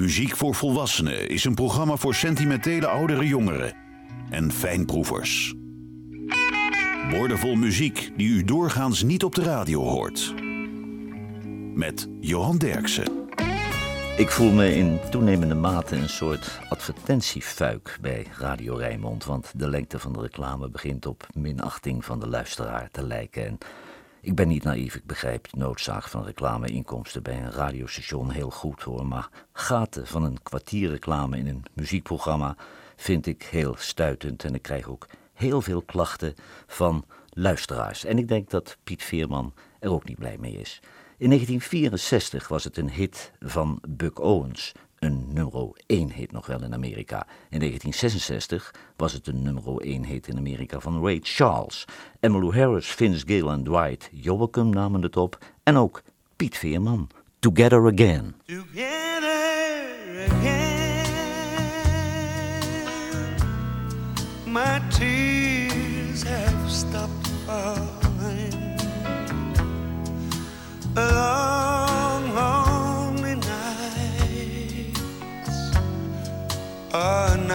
Muziek voor Volwassenen is een programma voor sentimentele oudere jongeren en fijnproevers. Woordenvol muziek die u doorgaans niet op de radio hoort. Met Johan Derksen. Ik voel me in toenemende mate een soort advertentiefuik bij Radio Rijnmond, want de lengte van de reclame begint op minachting van de luisteraar te lijken. En ik ben niet naïef, ik begrijp de noodzaak van reclameinkomsten bij een radiostation heel goed hoor, maar gaten van een kwartier reclame in een muziekprogramma vind ik heel stuitend en ik krijg ook heel veel klachten van luisteraars. En ik denk dat Piet Veerman er ook niet blij mee is. In 1964 was het een hit van Buck Owens, een nummer 1 hit nog wel in Amerika. In 1966 was het een nummer 1 hit in Amerika van Ray Charles. Emmylou Harris, Vince Gill en Dwight Joachim namen het op. En ook Piet Veerman, Together Again. Together again, my tears have stopped falling. Now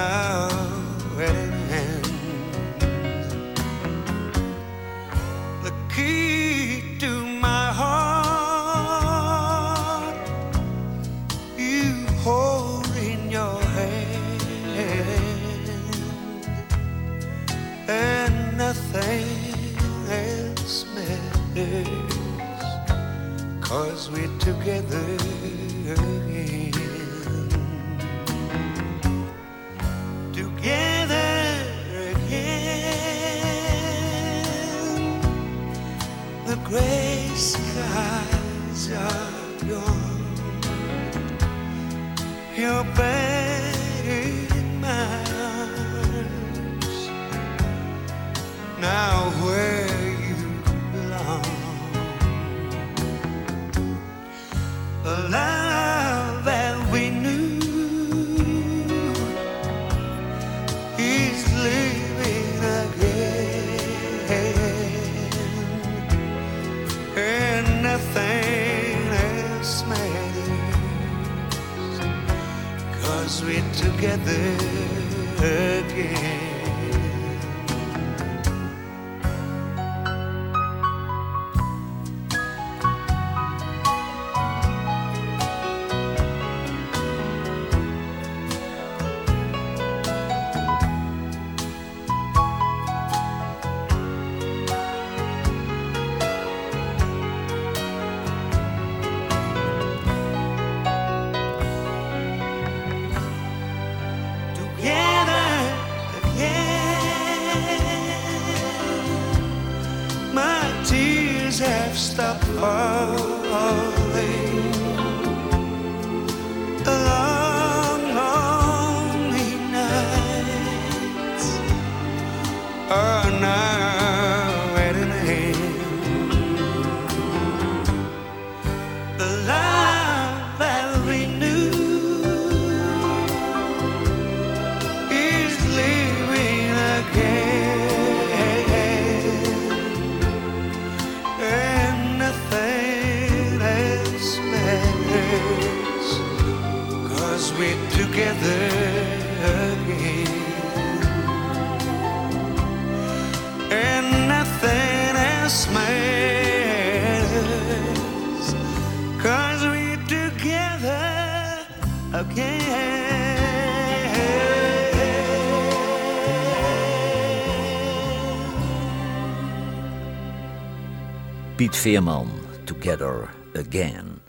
Veerman, Together Again.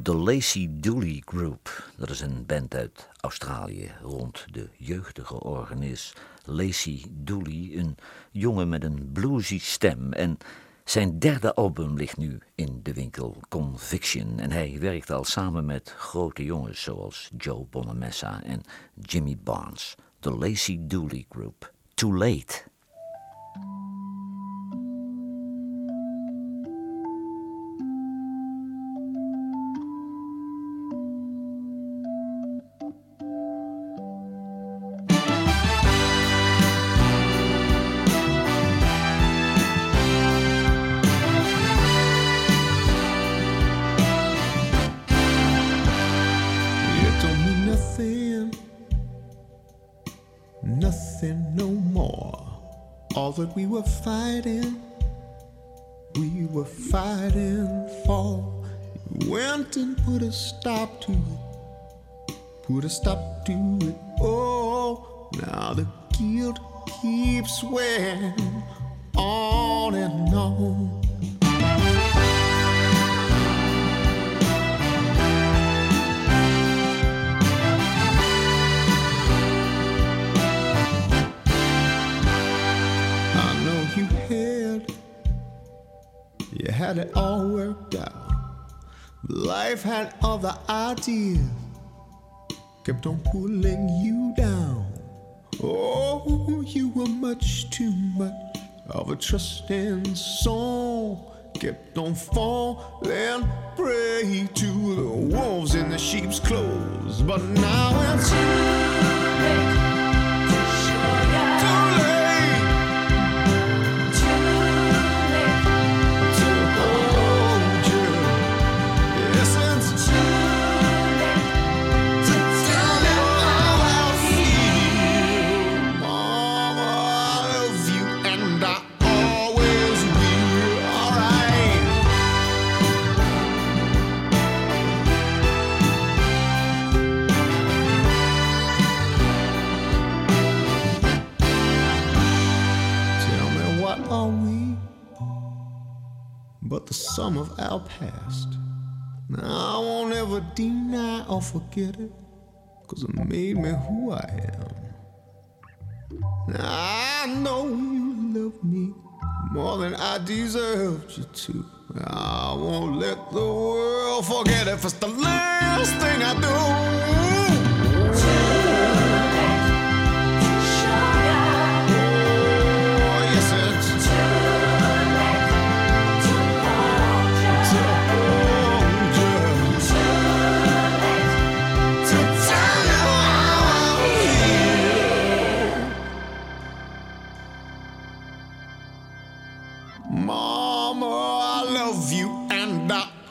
De Lacey Dooley Group, dat is een band uit Australië rond de jeugdige organist Lacey Dooley, een jongen met een bluesy stem. En zijn derde album ligt nu in de winkel, Conviction. En hij werkt al samen met grote jongens zoals Joe Bonamessa en Jimmy Barnes. De Lacey Dooley Group. Too Late. Put stop to kept on pulling you down. Oh, you were much too much of a trusting soul. Kept on falling prey to the wolves in the sheep's clothes. But now it's too late. Our past. Now, I won't ever deny or forget it, cause it made me who I am. Now, I know you love me more than I deserved you to. I won't let the world forget if it's the last thing I do. you and I.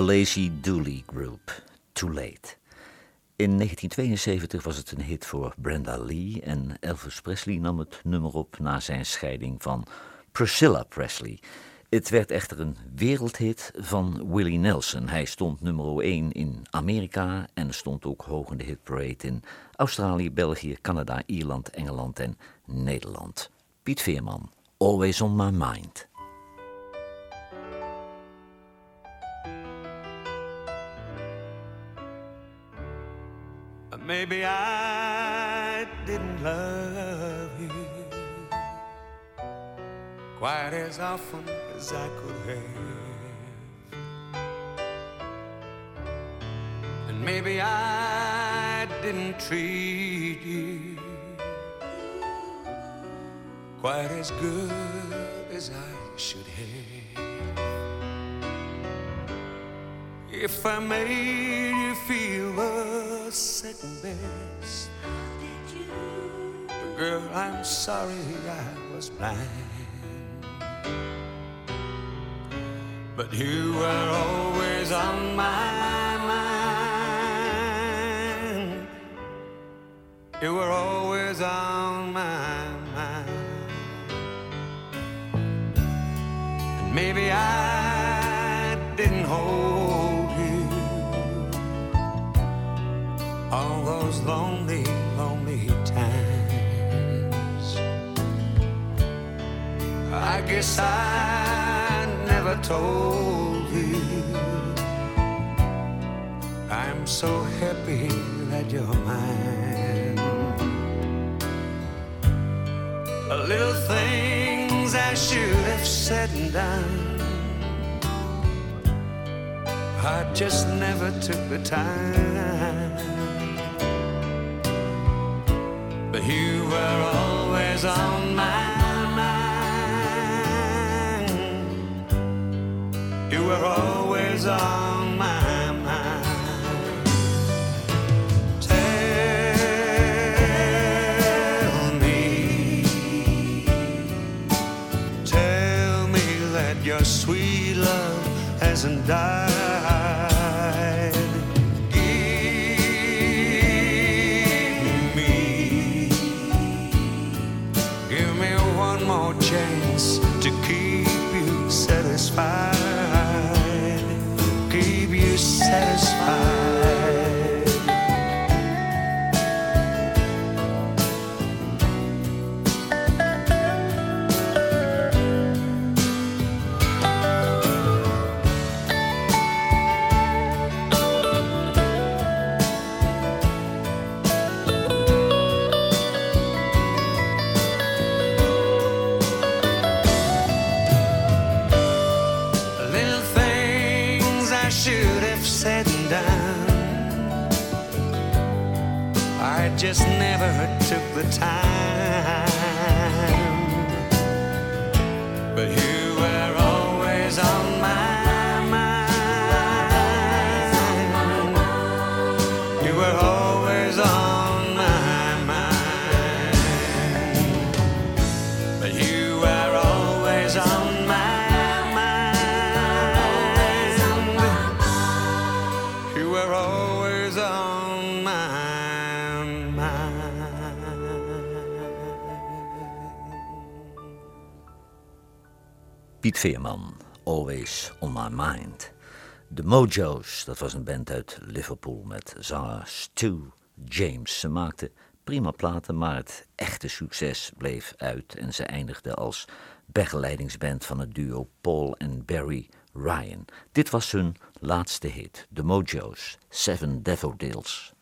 The Lazy Dooley Group, Too Late. In 1972 was het een hit voor Brenda Lee en Elvis Presley nam het nummer op na zijn scheiding van Priscilla Presley. Het werd echter een wereldhit van Willie Nelson. Hij stond nummer 1 in Amerika en stond ook hoog in de hitparade in Australië, België, Canada, Ierland, Engeland en Nederland. Piet Veerman, Always on My Mind. Maybe I didn't love you quite as often as I could have. And maybe I didn't treat you quite as good as I should have. If I made you feel the second best, girl, I'm sorry I was blind. But you were always on my mind. You were always on my mind. And maybe I those lonely, lonely times. I guess I never told you. I'm so happy that you're mine. Little things I should have said and done. I just never took the time. were always on my mind. You were always on my mind. Tell me, tell me that your sweet love hasn't died. Piet Veerman, Always on My Mind. De Mojo's, dat was een band uit Liverpool met zanger Stu James. Ze maakten prima platen, maar het echte succes bleef uit en ze eindigden als begeleidingsband van het duo Paul en Barry Ryan. Dit was hun laatste hit, The Mojo's, Seven Daffodils.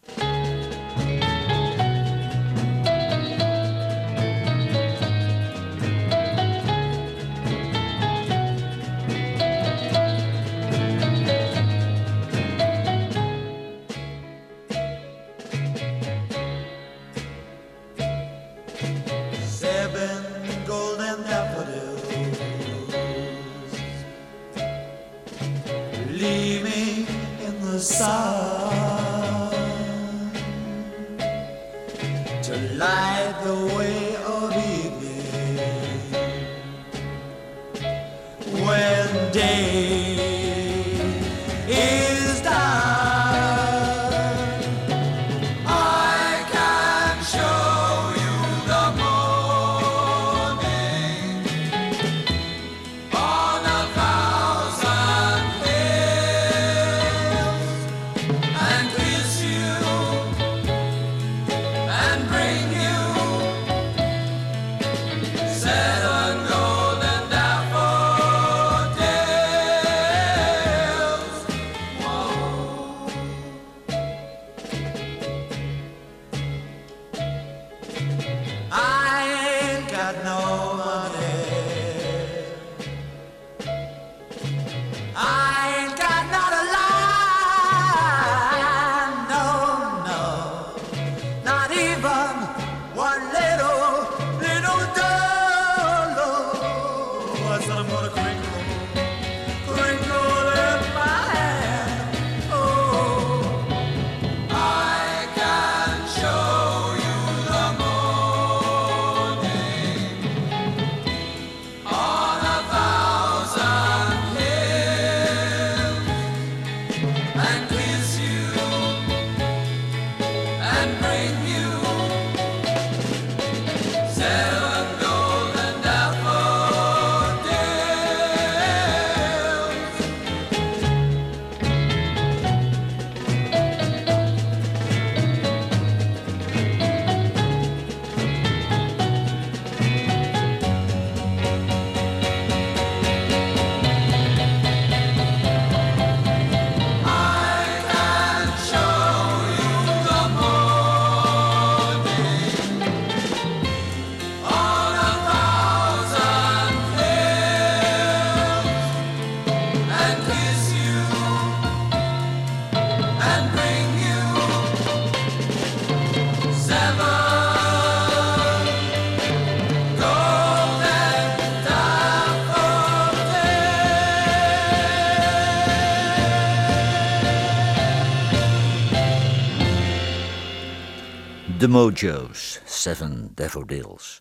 Mojo's, Seven Daffodils.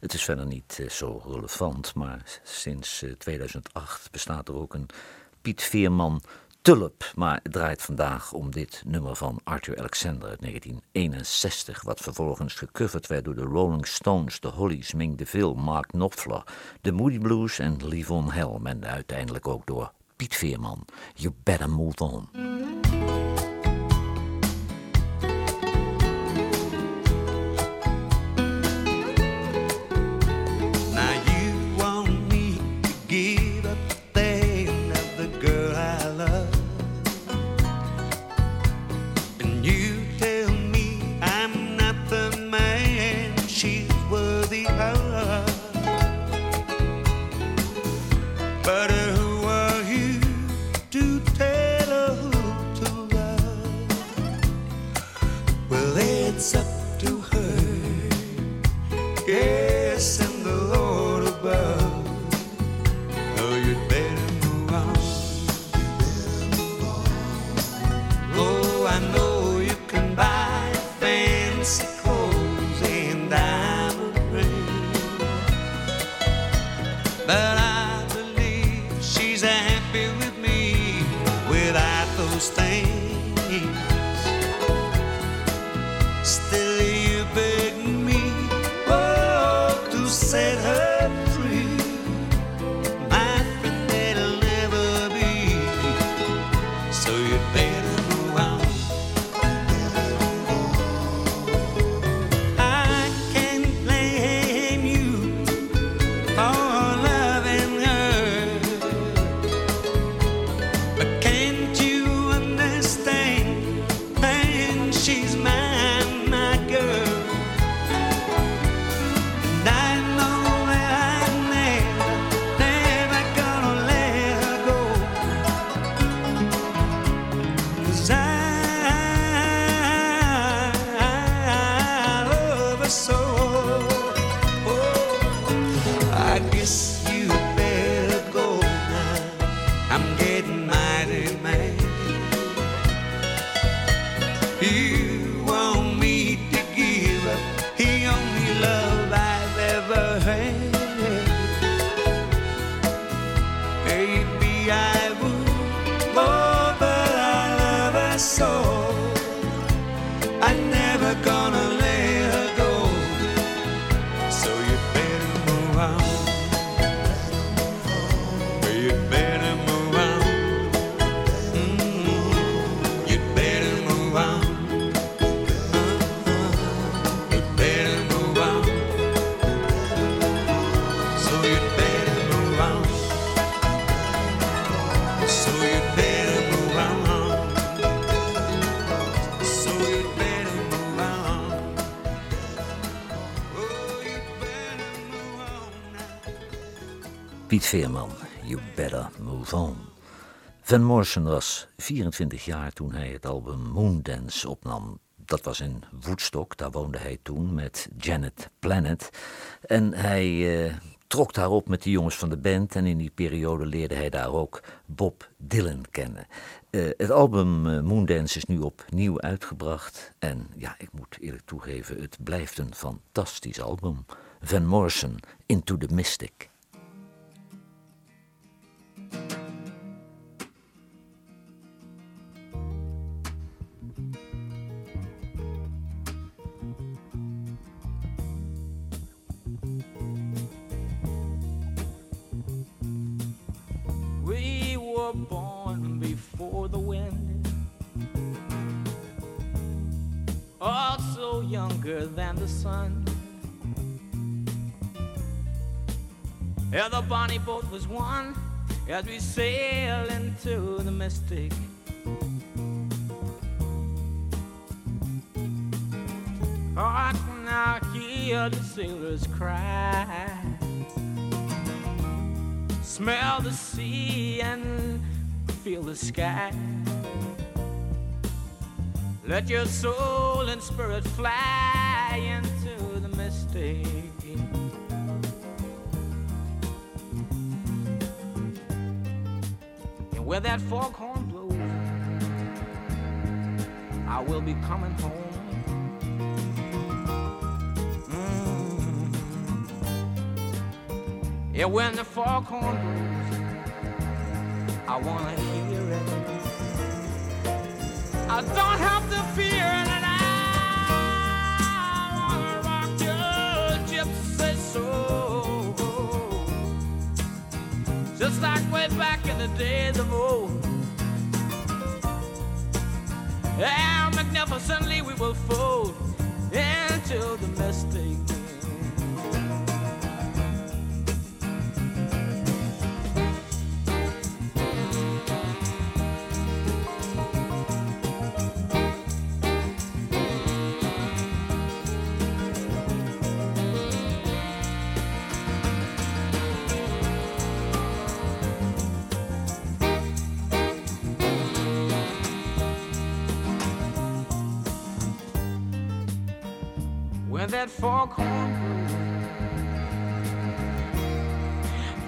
Het is verder niet eh, zo relevant, maar sinds 2008 eh, bestaat er ook een Piet Veerman Tulp. Maar het draait vandaag om dit nummer van Arthur Alexander uit 1961, wat vervolgens gecoverd werd door de Rolling Stones, de Hollies, Ming DeVille, Mark Knopfler, de Moody Blues en Livon Helm en uiteindelijk ook door Piet Veerman. You better move on. Van Morrison was 24 jaar toen hij het album Moondance opnam. Dat was in Woodstock, daar woonde hij toen met Janet Planet. En hij eh, trok daar op met de jongens van de band en in die periode leerde hij daar ook Bob Dylan kennen. Uh, het album uh, Moondance is nu opnieuw uitgebracht en ja, ik moet eerlijk toegeven, het blijft een fantastisch album. Van Morrison, Into the Mystic. Before the wind. Also younger than the sun. Yeah, the bonnie boat was one as we sail into the mystic. Oh, I can now hear the sailors cry. Smell the sea and feel the sky. Let your soul and spirit fly into the mystic. And where that foghorn blows, I will be coming home. Yeah, when the foghorn blows, I wanna hear it. I don't have to fear it, I wanna rock your gypsy soul, just like way back in the days of old. And magnificently we will fold into the mystic. That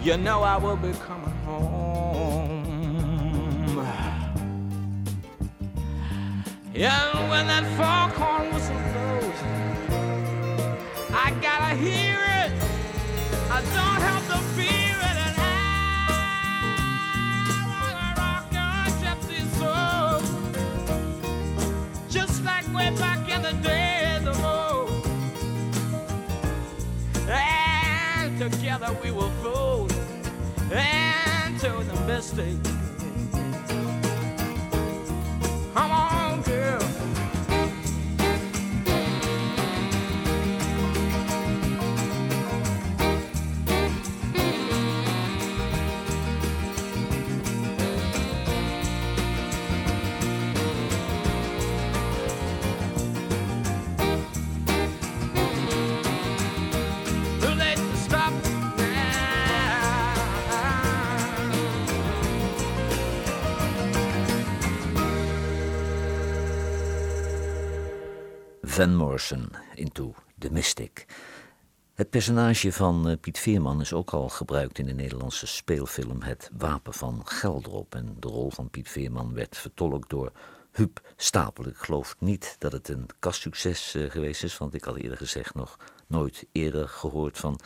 you know I will be coming home. And when that foghorn whistle blows, I gotta hear it. I don't have to together we will fold into the mystic. Van Morrison, Into the Mystic. Het personage van eh, Piet Veerman is ook al gebruikt in de Nederlandse speelfilm Het Wapen van Geldrop. En de rol van Piet Veerman werd vertolkt door Huub Stapel. Ik geloof niet dat het een kastsucces eh, geweest is, want ik had eerder gezegd nog nooit eerder gehoord van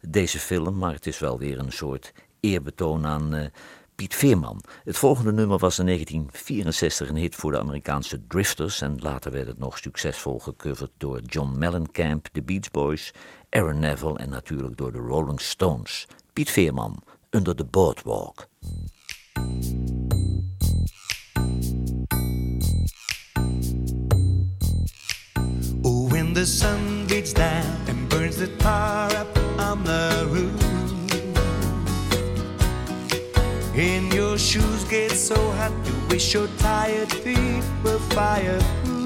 deze film. Maar het is wel weer een soort eerbetoon aan eh, Piet Veerman. Het volgende nummer was in 1964 een hit voor de Amerikaanse Drifters en later werd het nog succesvol gecoverd door John Mellencamp, de Beach Boys, Aaron Neville en natuurlijk door de Rolling Stones. Piet Veerman, Under the Boardwalk. Oh, when the sun beats down and burns the tar up on the roof, and your shoes get so hot you wish your tired feet were fireproof.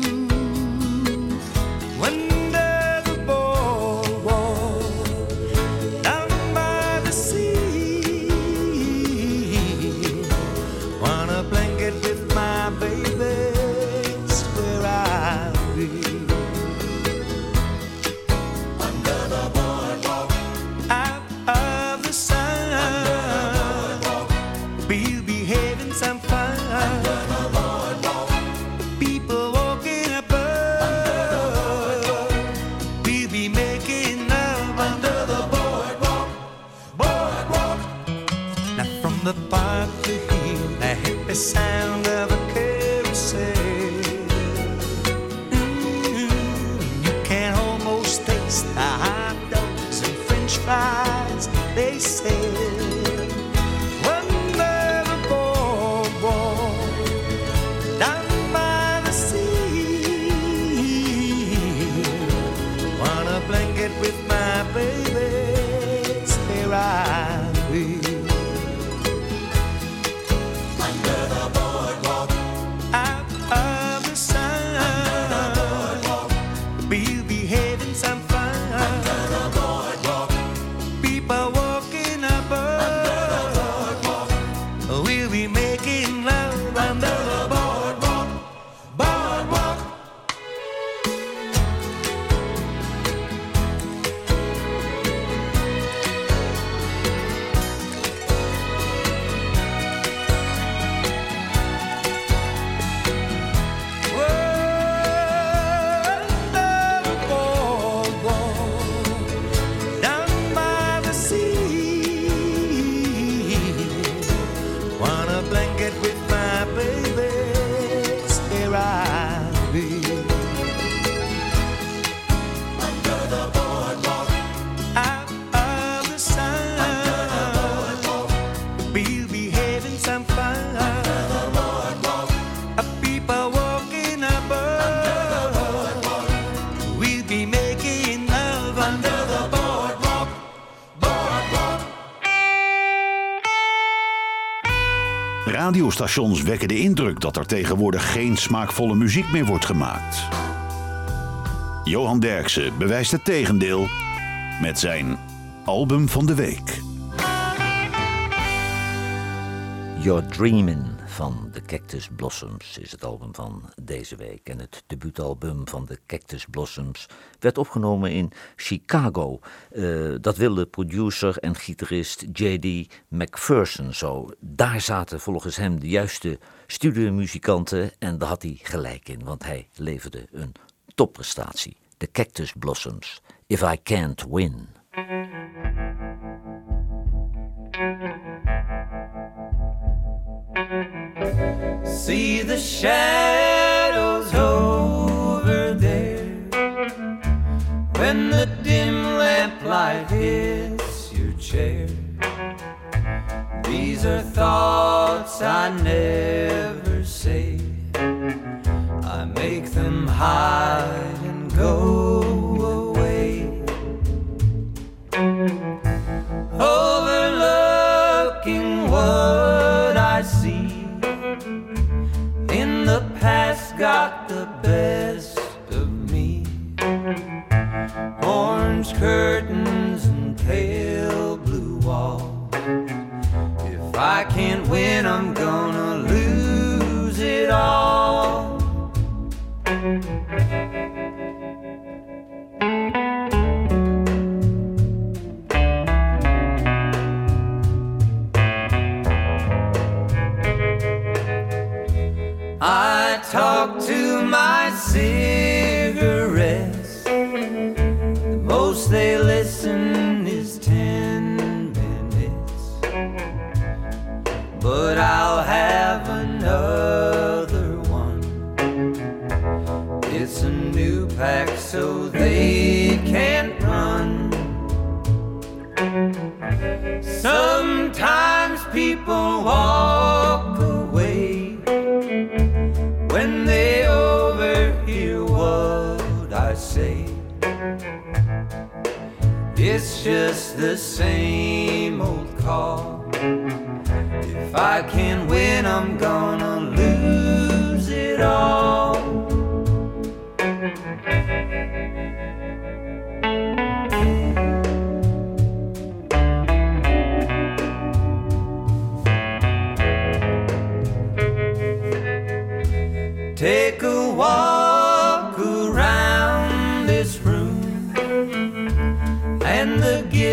Radiostations wekken de indruk dat er tegenwoordig geen smaakvolle muziek meer wordt gemaakt. Johan Derksen bewijst het tegendeel met zijn album van de week. You're Dreamin' van Cactus Blossoms is het album van deze week. En het debuutalbum van de Cactus Blossoms werd opgenomen in Chicago. Eh, dat wilde producer en gitarist J.D. McPherson zo. Daar zaten volgens hem de juiste studiomuzikanten en daar had hij gelijk in, want hij leverde een topprestatie. De Cactus Blossoms, If I Can't Win. See the shadows over there when the dim lamplight hits your chair. These are thoughts I never say. I make them hide and go New pack so they can't run. Sometimes people walk away when they overhear what I say. It's just the same old call. If I can't win, I'm gonna lose it all.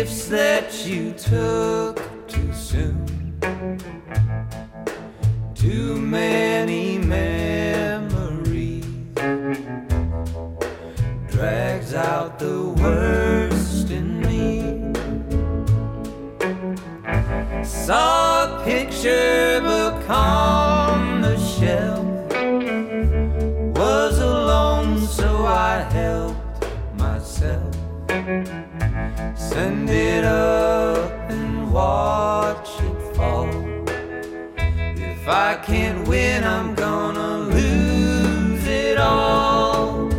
Gifts that you took too soon. Too many memories drags out the worst in me. Saw a Send it up and watch it fall. If I can't win, I'm gonna lose it all.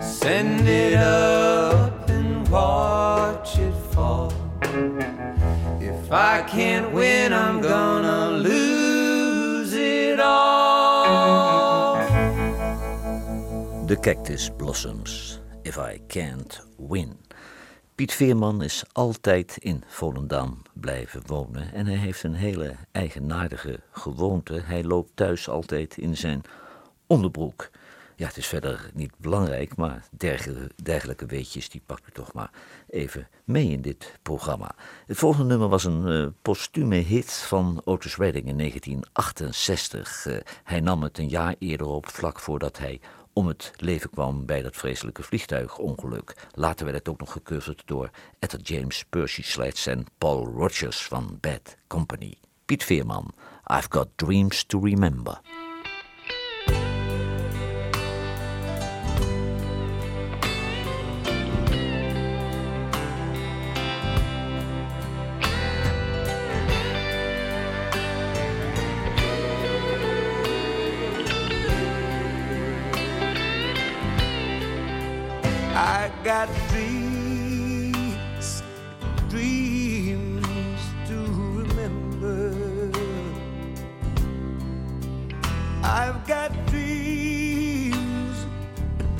Send it up and watch it fall. If I can't win, I'm gonna lose it all. De Cactus Blossoms, If I Can't Win. Piet Veerman is altijd in Volendam blijven wonen en hij heeft een hele eigenaardige gewoonte. Hij loopt thuis altijd in zijn onderbroek. Ja, het is verder niet belangrijk, maar dergelijke, weetjes die pakt u toch maar even mee in dit programma. Het volgende nummer was een uh, postume hit van Otis Redding in 1968. Uh, hij nam het een jaar eerder op, vlak voordat hij om het leven kwam bij dat vreselijke vliegtuigongeluk. Later werd het ook nog gecoverd door Etta James, Percy Sledge en Paul Rogers van Bad Company. Piet Veerman, I've Got Dreams to Remember. Got dreams, dreams to remember. I've got dreams,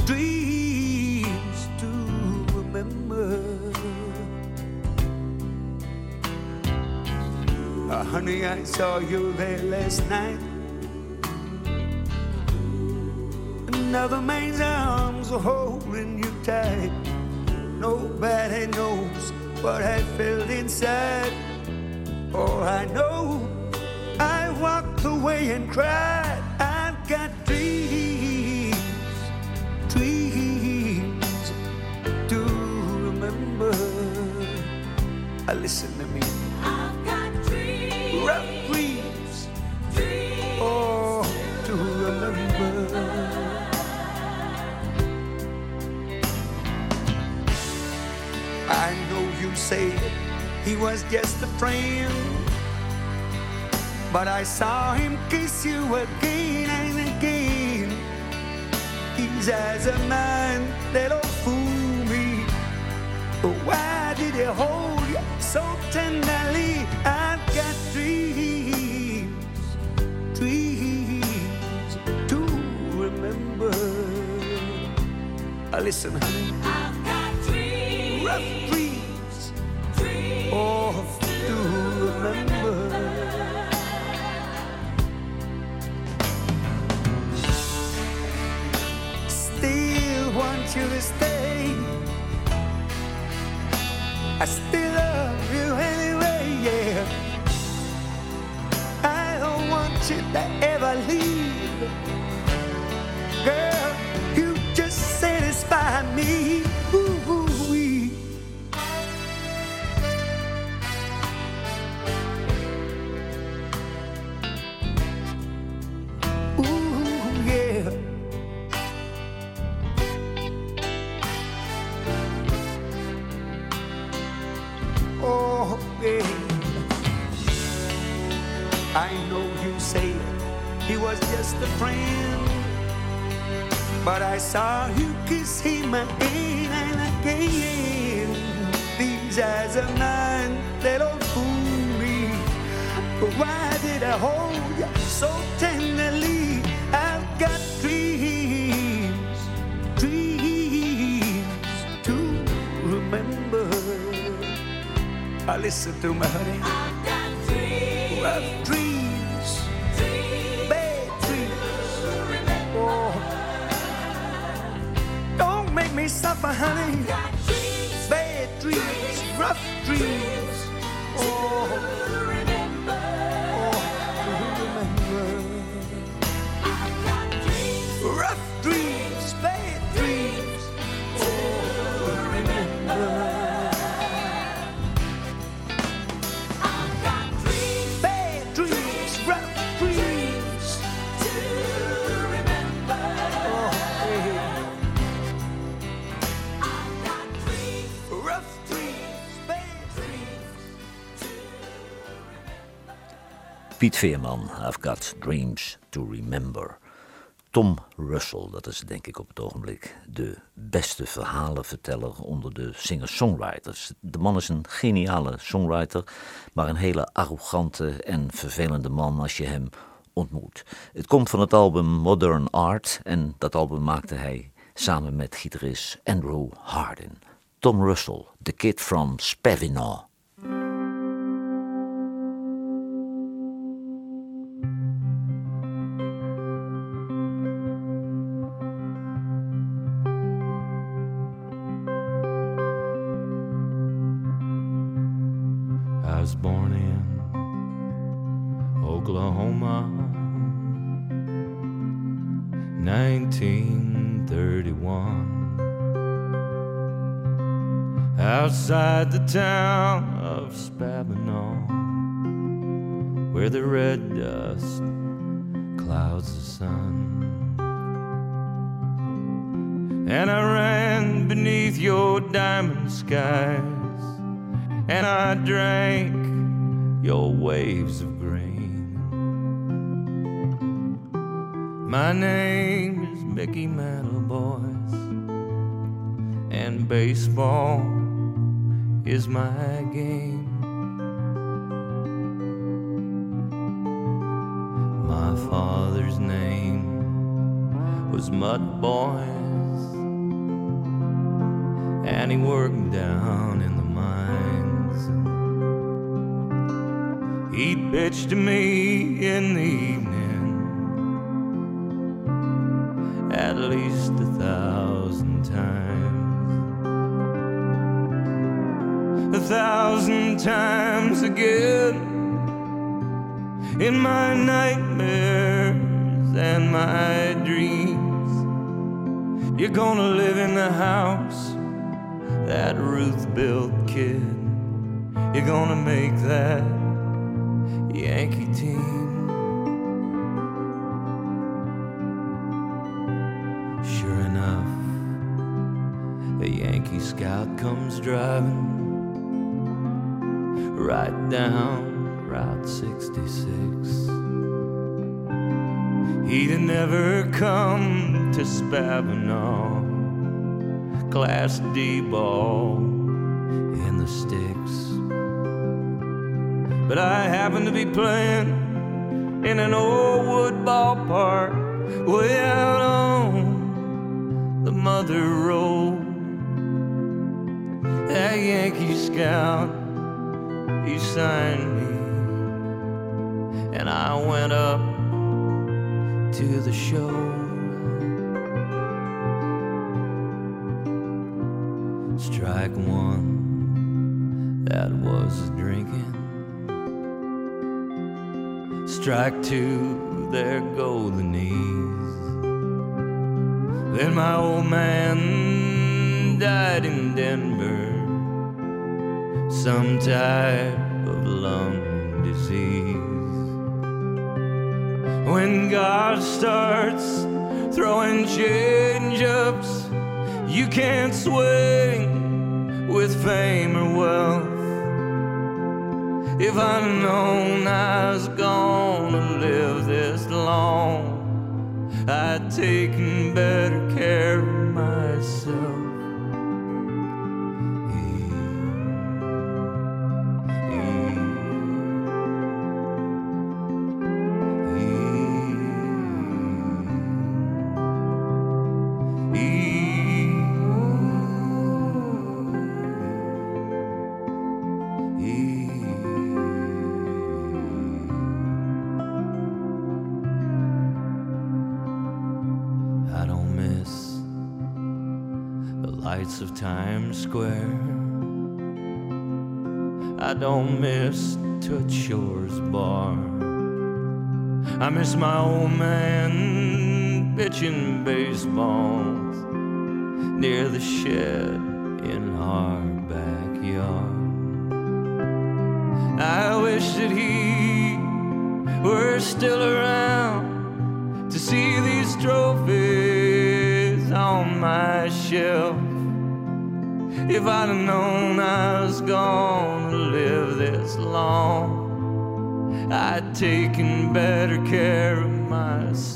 dreams to remember. Uh, honey, I saw you there last night. Another man's arms are holding you tight. Nobody knows what I felt inside. All I know, I walked away and cried. I've got dreams, dreams to remember. Uh, listen to me. Say he was just a friend, but I saw him kiss you again and again. He's as a man don't fool me. But why did he hold you so tenderly? I've got dreams, dreams to remember. Uh, listen, honey. Stay. I still love you anyway, yeah. I don't want you to ever leave. Girl, Veerman, I've got dreams to remember. Tom Russell, dat is denk ik op het ogenblik de beste verhalenverteller onder de singer-songwriters. De man is een geniale songwriter, maar een hele arrogante en vervelende man als je hem ontmoet. Het komt van het album Modern Art en dat album maakte hij samen met gitarist Andrew Hardin. Tom Russell, the kid from Spavinaw. Outside the town of Spavinaw, where the red dust clouds the sun. And I ran beneath your diamond skies and I drank your waves of grain. My name is Mickey Mantle, boys, and baseball is my game. My father's name was Mutt Boys, and he worked down in the mines. He'd bitch to me in the again in my nightmares and my dreams. You're gonna live in the house that Ruth built, kid. You're gonna make that Yankee team. Sure enough, a Yankee scout comes driving right down Route 66. He'd never come to Spavinaw, Class D ball in the sticks. But I happened to be playing in an old wood ballpark way out on the mother road. That Yankee scout, he signed me, and I went up to the show. Strike one, that was drinking. Strike two, there go the knees. Then my old man died in Denver, some type of lung disease. When God starts throwing change ups, you can't swing with fame or wealth. If I'd known I was gonna live this long, I'd taken better care of myself. Lights of Times Square. I don't miss Toots Shor's Bar. I miss my old man pitching baseballs near the shed in our backyard. I wish that he were still around to see these trophies on my shelf. If I'd have known I was gonna live this long, I'd taken better care of myself.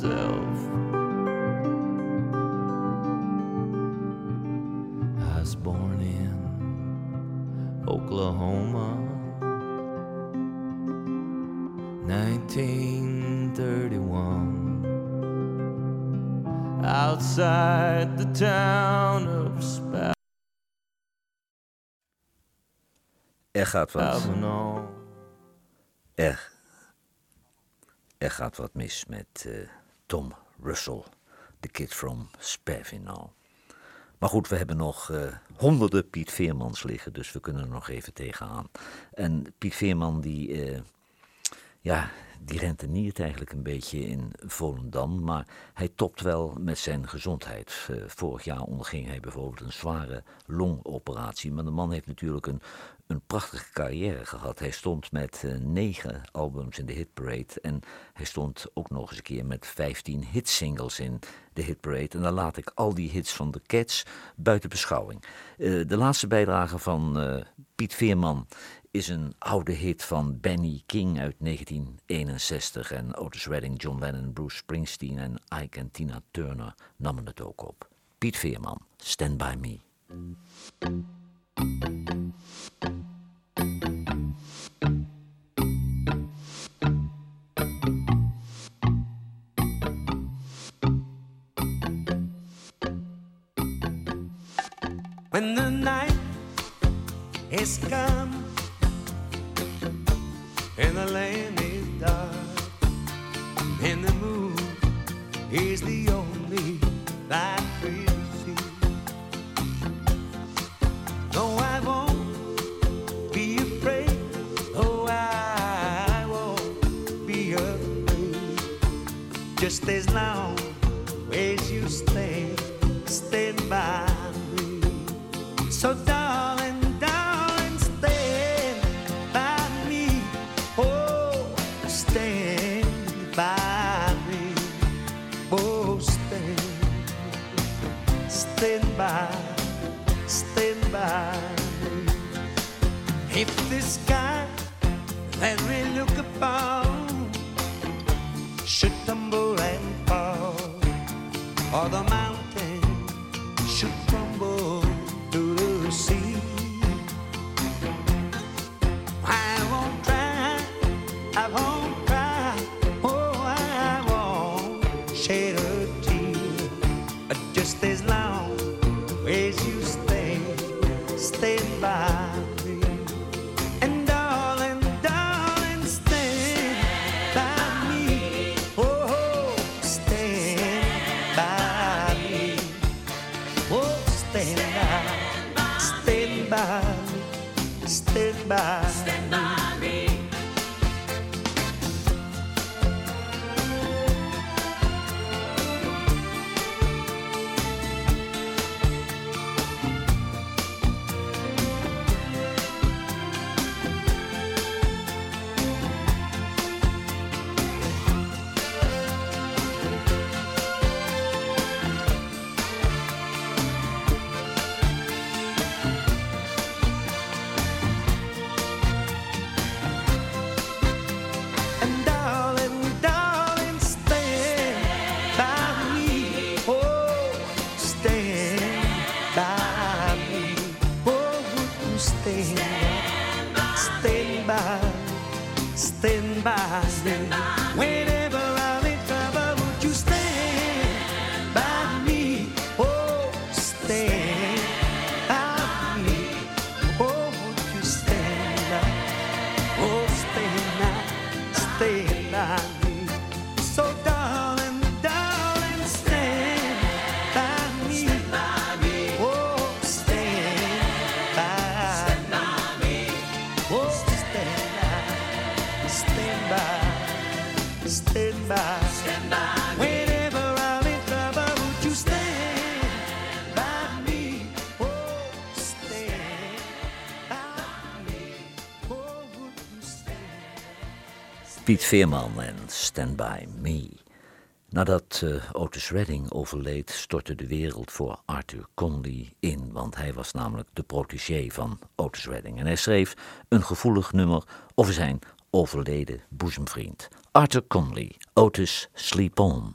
Er gaat wat. Er, er gaat wat mis met eh, Tom Russell, de kid from Spavinaw. Maar goed, we hebben nog eh, honderden Piet Veermans liggen, dus we kunnen er nog even tegenaan. En Piet Veerman die, eh, ja, die renteniert eigenlijk een beetje in Volendam, maar hij topt wel met zijn gezondheid. Eh, vorig jaar onderging hij bijvoorbeeld een zware longoperatie, maar de man heeft natuurlijk een, een prachtige carrière gehad. Hij stond met eh, negen albums in de hitparade en hij stond ook nog eens een keer met 15 hitsingles in de hitparade. En dan laat ik al die hits van de Cats buiten beschouwing. Eh, de laatste bijdrage van Piet Veerman is een oude hit van Benny King uit 1961. En Otis Redding, John Lennon, Bruce Springsteen en Ike en Tina Turner namen het ook op. Piet Veerman, Stand By Me. when the night is and the land is dark and the moon is the only light we'll see. No, I won't be afraid. Oh, I won't be afraid. Just as long Piet Veerman en Stand By Me. Nadat eh, Otis Redding overleed, stortte de wereld voor Arthur Conley in, want hij was namelijk de protégé van Otis Redding. En hij schreef een gevoelig nummer over zijn overleden boezemvriend. Arthur Conley, Otis Sleep On.